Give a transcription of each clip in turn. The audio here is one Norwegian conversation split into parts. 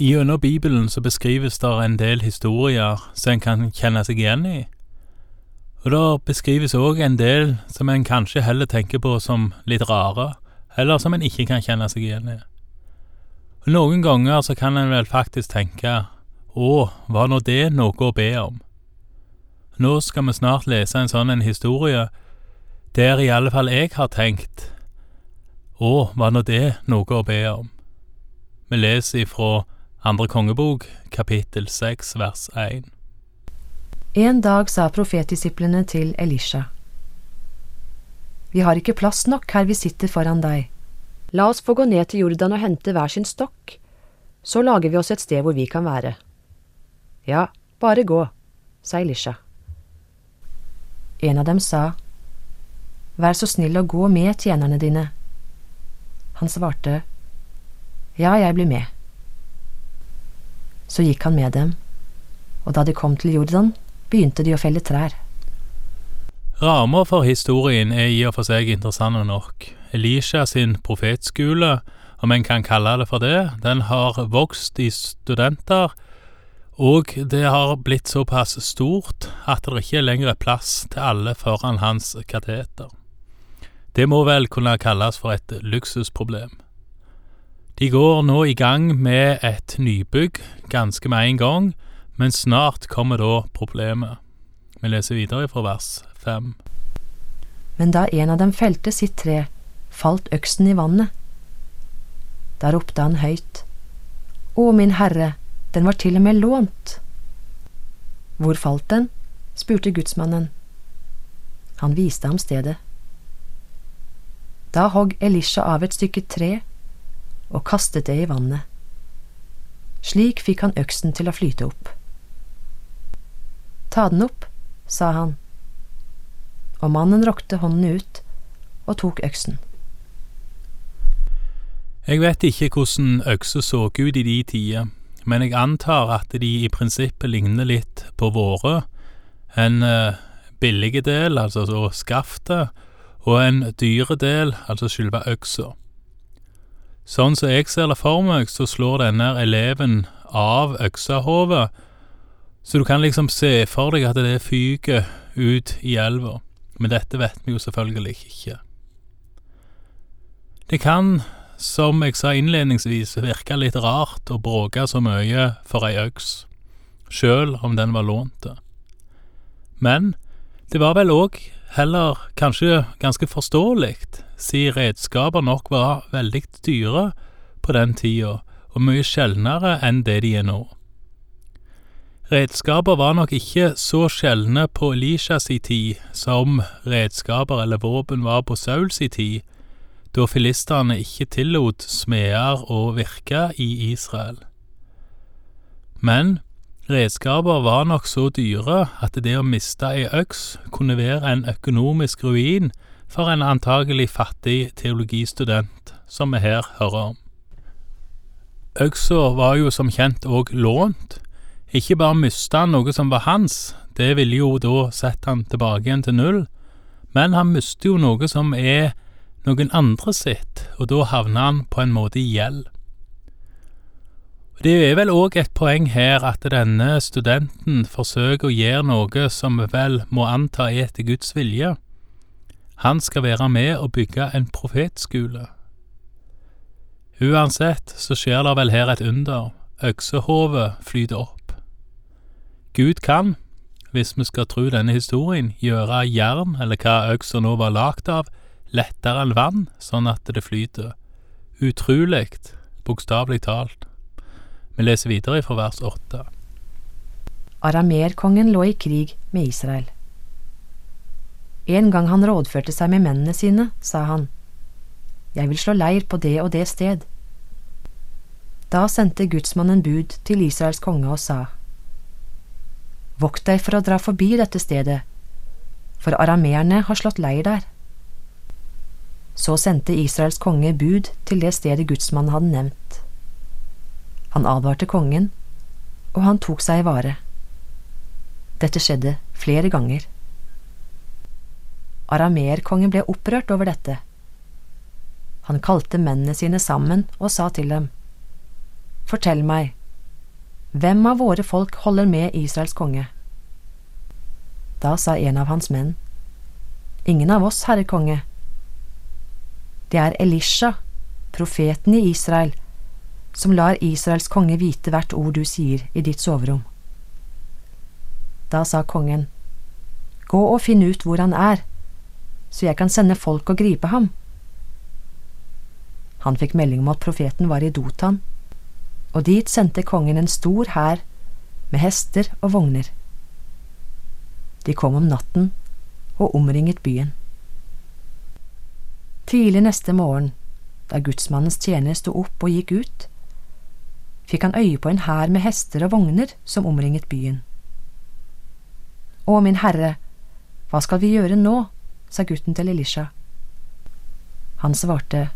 Gjennom Bibelen så beskrives det en del historier som en kan kjenne seg igjen i. Og det beskrives òg en del som en kanskje heller tenker på som litt rare, eller som en ikke kan kjenne seg igjen i. Og Noen ganger så kan en vel faktisk tenke å, var nå det noe å be om? Nå skal vi snart lese en sånn en historie der i alle fall jeg har tenkt å, var nå det noe å be om? Vi leser ifra andre kongebok, kapittel 6, vers 1. En dag sa profetdisiplene til Elisha. Vi har ikke plass nok her vi sitter foran deg. La oss få gå ned til Jordan og hente hver sin stokk, så lager vi oss et sted hvor vi kan være. Ja, bare gå, sa Elisha. En av dem sa, Vær så snill å gå med tjenerne dine. Han svarte, Ja, jeg blir med. Så gikk han med dem, og da de kom til Jordan, begynte de å felle trær. Rammer for historien er i og for seg interessante nok. Elisha sin profetskole, om en kan kalle det for det, den har vokst i studenter, og det har blitt såpass stort at det ikke lenger er plass til alle foran hans kateter. Det må vel kunne kalles for et luksusproblem. De går nå i gang med et nybygg ganske med en gang, men snart kommer da problemet. Vi leser videre fra vers fem. Men da en av dem felte sitt tre, falt øksen i vannet. Da ropte han høyt, Å, min herre, den var til og med lånt. Hvor falt den? spurte gudsmannen. Han viste ham stedet. Da hogg Elisha av et stykke tre og kastet det i vannet. Slik fikk han øksen til å flyte opp. Ta den opp, sa han, og mannen rokte hånden ut og tok øksen. Jeg vet ikke hvordan økser så ut i de tider, men jeg antar at de i prinsippet ligner litt på våre. En eh, billige del, altså så skaftet, og en dyre del, altså selve øksa. Sånn som jeg ser det for meg, så slår denne eleven av øksahodet, så du kan liksom se for deg at det fyker ut i elva, men dette vet vi jo selvfølgelig ikke. Det kan, som jeg sa innledningsvis, virke litt rart å bråke så mye for ei øks, sjøl om den var lånt. Men det var vel òg heller kanskje ganske forståelig, siden redskaper nok var veldig dyre på den tida, og mye sjeldnere enn det de er nå. Redskaper var nok ikke så sjeldne på Elishas tid som redskaper eller våpen var på Sauls tid, da filistene ikke tillot smeder å virke i Israel. Men redskaper var nok så dyre at det å miste ei øks kunne være en økonomisk ruin for en antagelig fattig teologistudent, som vi her hører om. Øksa var jo som kjent òg lånt. Ikke bare mista han noe som var hans, det ville jo da sette han tilbake igjen til null, men han mister jo noe som er noen andre sitt, og da havner han på en måte i gjeld. Det er vel òg et poeng her at denne studenten forsøker å gjøre noe som vi vel må anta er etter Guds vilje. Han skal være med og bygge en profetskole. Uansett så skjer det vel her et under, øksehovet flyter opp. Gud kan, hvis vi skal tro denne historien, gjøre jern, eller hva øksa nå var lagd av, lettere enn vann, sånn at det flyter. Utrolig, bokstavelig talt. Vi leser videre fra vers åtte. Aramerkongen lå i krig med Israel. En gang han rådførte seg med mennene sine, sa han, Jeg vil slå leir på det og det sted. Da sendte gudsmannen bud til Israels konge og sa, Vokt deg for å dra forbi dette stedet, for arameerne har slått leir der. Så sendte Israels konge bud til det stedet gudsmannen hadde nevnt. Han advarte kongen, og han tok seg i vare. Dette skjedde flere ganger. Arameerkongen ble opprørt over dette. Han kalte mennene sine sammen og sa til dem, Fortell meg, Hvem av våre folk holder med Israels konge? Da sa en av hans menn, Ingen av oss, herre konge. Det er Elisha, profeten i Israel, som lar Israels konge vite hvert ord du sier i ditt soverom. Da sa kongen, Gå og finn ut hvor han er, så jeg kan sende folk og gripe ham. Han fikk melding om at profeten var i Dotan, og dit sendte kongen en stor hær med hester og vogner. De kom om natten og omringet byen. Tidlig neste morgen, da gudsmannens tjener sto opp og gikk ut, fikk han øye på en hær med hester og vogner som omringet byen. Å, min herre, hva skal vi gjøre nå? Sa gutten til Elisha. Han svarte,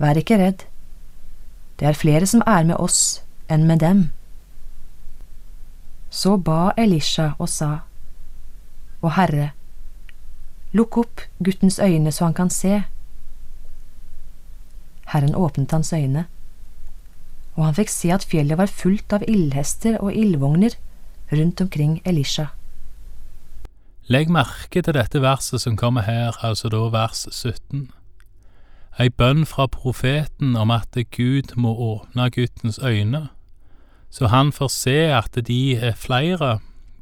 Vær ikke redd, det er flere som er med oss enn med dem. Så ba Elisha og sa, Å Herre, lukk opp guttens øyne så han kan se. Herren åpnet hans øyne, og han fikk se at fjellet var fullt av ildhester og ildvogner rundt omkring Elisha. Legg merke til dette verset som kommer her, altså da vers 17. Ei bønn fra profeten om at Gud må åpne guttens øyne, så han får se at de er flere,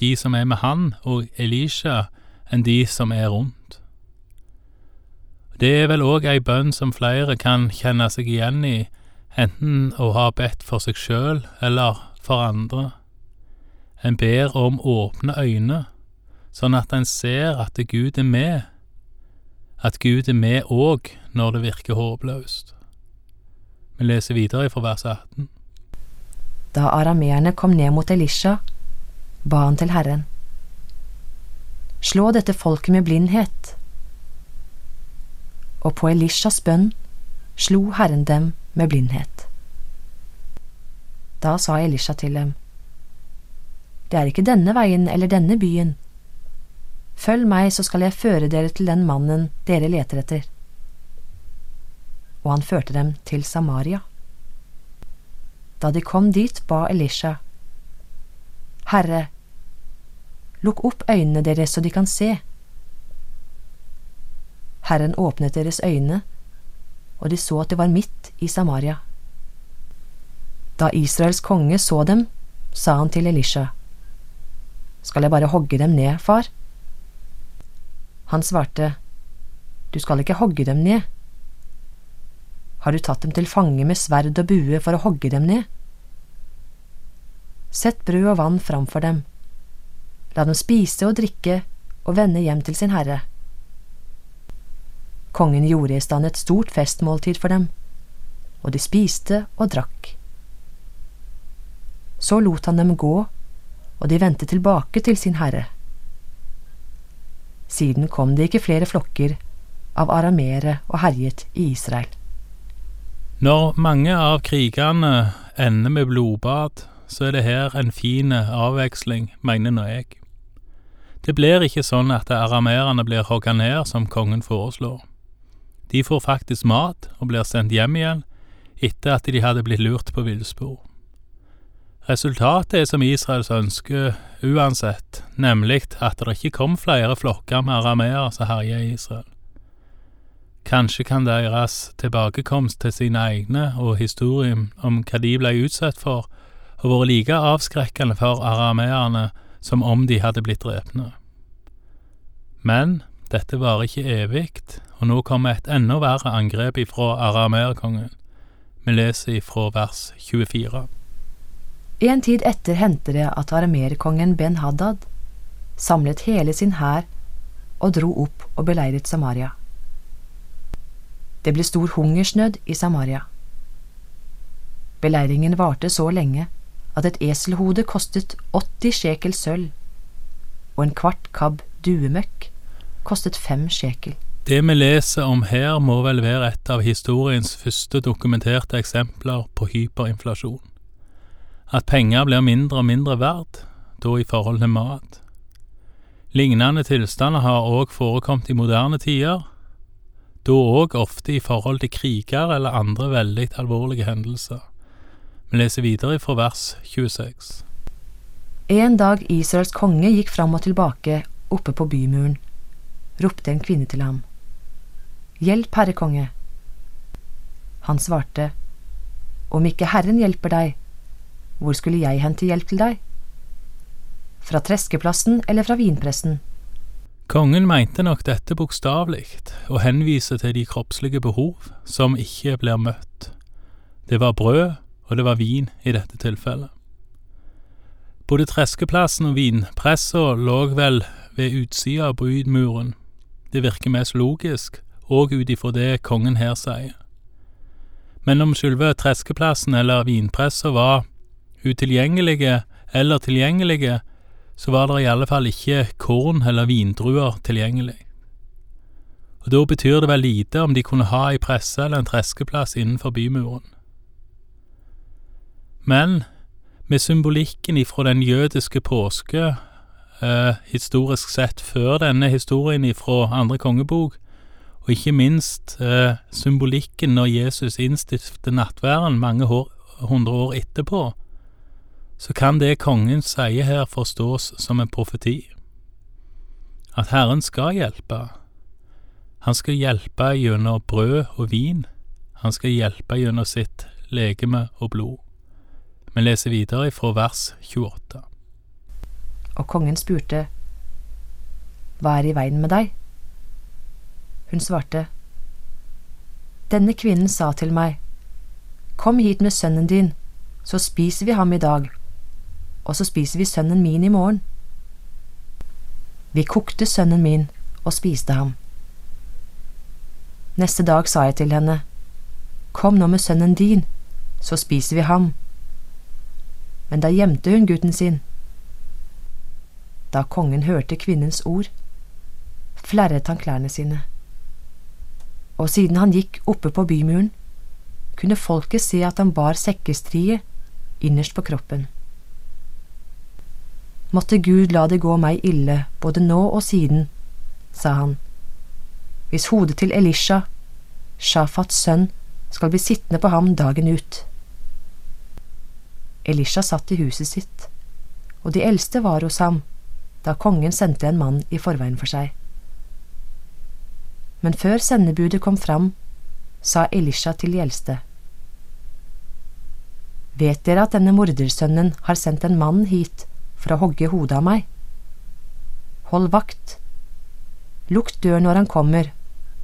de som er med han og Elisha, enn de som er rundt. Det er vel òg ei bønn som flere kan kjenne seg igjen i, enten å ha bedt for seg sjøl eller for andre. En ber om åpne øyne, sånn at en ser at Gud er med, at Gud er med òg når det virker håpløst. Vi leser videre fra vers 18. Da arameerne kom ned mot Elisha, ba han til Herren. Slå dette folket med blindhet. Og på Elishas bønn slo Herren dem med blindhet. Da sa Elisha til dem, Det er ikke denne veien eller denne byen Følg meg, så skal jeg føre dere til den mannen dere leter etter. Og han førte dem til Samaria. Da de kom dit, ba Elisha, Herre, lukk opp øynene deres så de kan se. Herren åpnet deres øyne, og de så at det var midt i Samaria. Da Israels konge så dem, sa han til Elisha, Skal jeg bare hogge dem ned, far? Han svarte, Du skal ikke hogge dem ned. Har du tatt dem til fange med sverd og bue for å hogge dem ned? Sett brød og vann framfor dem. La dem spise og drikke og vende hjem til sin herre. Kongen gjorde i stand et stort festmåltid for dem, og de spiste og drakk. Så lot han dem gå, og de vendte tilbake til sin herre. Siden kom det ikke flere flokker av aramere og herjet i Israel. Når mange av krigene ender med blodbad, så er det her en fin avveksling, mener nå jeg. Det blir ikke sånn at arameerne blir hogga ned som kongen foreslår. De får faktisk mat og blir sendt hjem igjen etter at de hadde blitt lurt på villspor. Resultatet er som Israels ønske uansett, nemlig at det ikke kom flere flokker med arameer som herja i Israel. Kanskje kan deres tilbakekomst til sine egne og historien om hva de ble utsatt for, ha vært like avskrekkende for arameerne som om de hadde blitt drepne. Men dette varer ikke evig, og nå kommer et enda verre angrep ifra arameerkongen. Vi leser ifra vers 24. En tid etter hendte det at aramerkongen Ben-Haddad samlet hele sin hær og dro opp og beleiret Samaria. Det ble stor hungersnød i Samaria. Beleiringen varte så lenge at et eselhode kostet 80 sjekel sølv, og en kvart kabb duemøkk kostet fem sjekel. Det vi leser om her, må vel være et av historiens første dokumenterte eksempler på hyperinflasjon at penger blir mindre og mindre verdt, da i forhold til mat. Lignende tilstander har òg forekommet i moderne tider, da òg ofte i forhold til kriger eller andre veldig alvorlige hendelser. Vi leser videre fra vers 26. En dag Israels konge gikk fram og tilbake oppe på bymuren, ropte en kvinne til ham. Hjelp, herre konge. Han svarte, Om ikke Herren hjelper deg, hvor skulle jeg hente hjelp til deg? Fra treskeplassen eller fra vinpressen? Kongen mente nok dette bokstavelig, og henviser til de kroppslige behov som ikke blir møtt. Det var brød, og det var vin i dette tilfellet. Både treskeplassen og vinpressa lå vel ved utsida av brydmuren. Det virker mest logisk, og ut ifra det kongen her sier. Men om selve treskeplassen eller vinpressa var utilgjengelige eller tilgjengelige, så var det i alle fall ikke korn eller vindruer tilgjengelig. Og Da betyr det vel lite om de kunne ha ei presse eller en treskeplass innenfor bymuren. Men med symbolikken ifra den jødiske påske, eh, historisk sett før denne historien ifra andre kongebok, og ikke minst eh, symbolikken når Jesus innstifter nattværen mange hundre år etterpå, så kan det kongen sier her forstås som en profeti. At Herren skal hjelpe. Han skal hjelpe gjennom brød og vin. Han skal hjelpe gjennom sitt legeme og blod. Vi leser videre fra vers 28. Og kongen spurte, Hva er i veien med deg? Hun svarte, Denne kvinnen sa til meg, Kom hit med sønnen din, så spiser vi ham i dag og så spiser vi sønnen min i morgen. Vi kokte sønnen min og spiste ham. Neste dag sa jeg til henne, Kom nå med sønnen din, så spiser vi ham. Men da gjemte hun gutten sin. Da kongen hørte kvinnens ord, flerret han klærne sine. Og siden han gikk oppe på bymuren, kunne folket se at han bar sekkestrie innerst på kroppen. Måtte Gud la det gå meg ille, både nå og siden, sa han. Hvis hodet til Elisha, Shafats sønn, skal bli sittende på ham dagen ut. Elisha satt i huset sitt, og de eldste var hos ham da kongen sendte en mann i forveien for seg. Men før sendebudet kom fram, sa Elisha til de eldste. Vet dere at denne mordersønnen har sendt en mann hit for å hogge hodet av meg. Hold vakt. Lukt døren når han kommer,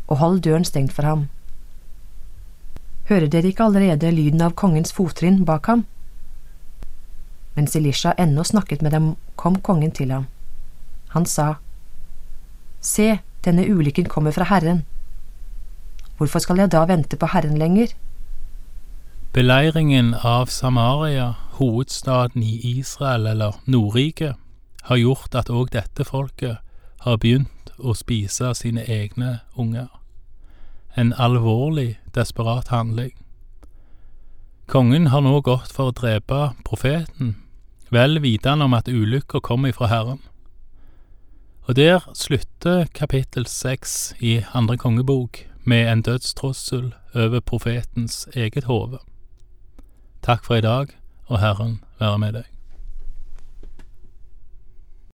og hold døren stengt for ham. Hører dere ikke allerede lyden av kongens fottrinn bak ham? Mens Elisha ennå snakket med dem, kom kongen til ham. Han sa, Se, denne ulykken kommer fra Herren. Hvorfor skal jeg da vente på Herren lenger? Beleiringen av Samaria hovedstaden i Israel, eller Nordriket, har gjort at òg dette folket har begynt å spise sine egne unger. En alvorlig, desperat handling. Kongen har nå gått for å drepe profeten, vel vitende om at ulykka kommer ifra Herren. Og der slutter kapittel seks i andre kongebok med en dødstrussel over profetens eget hode. Takk for i dag og Herren være med deg.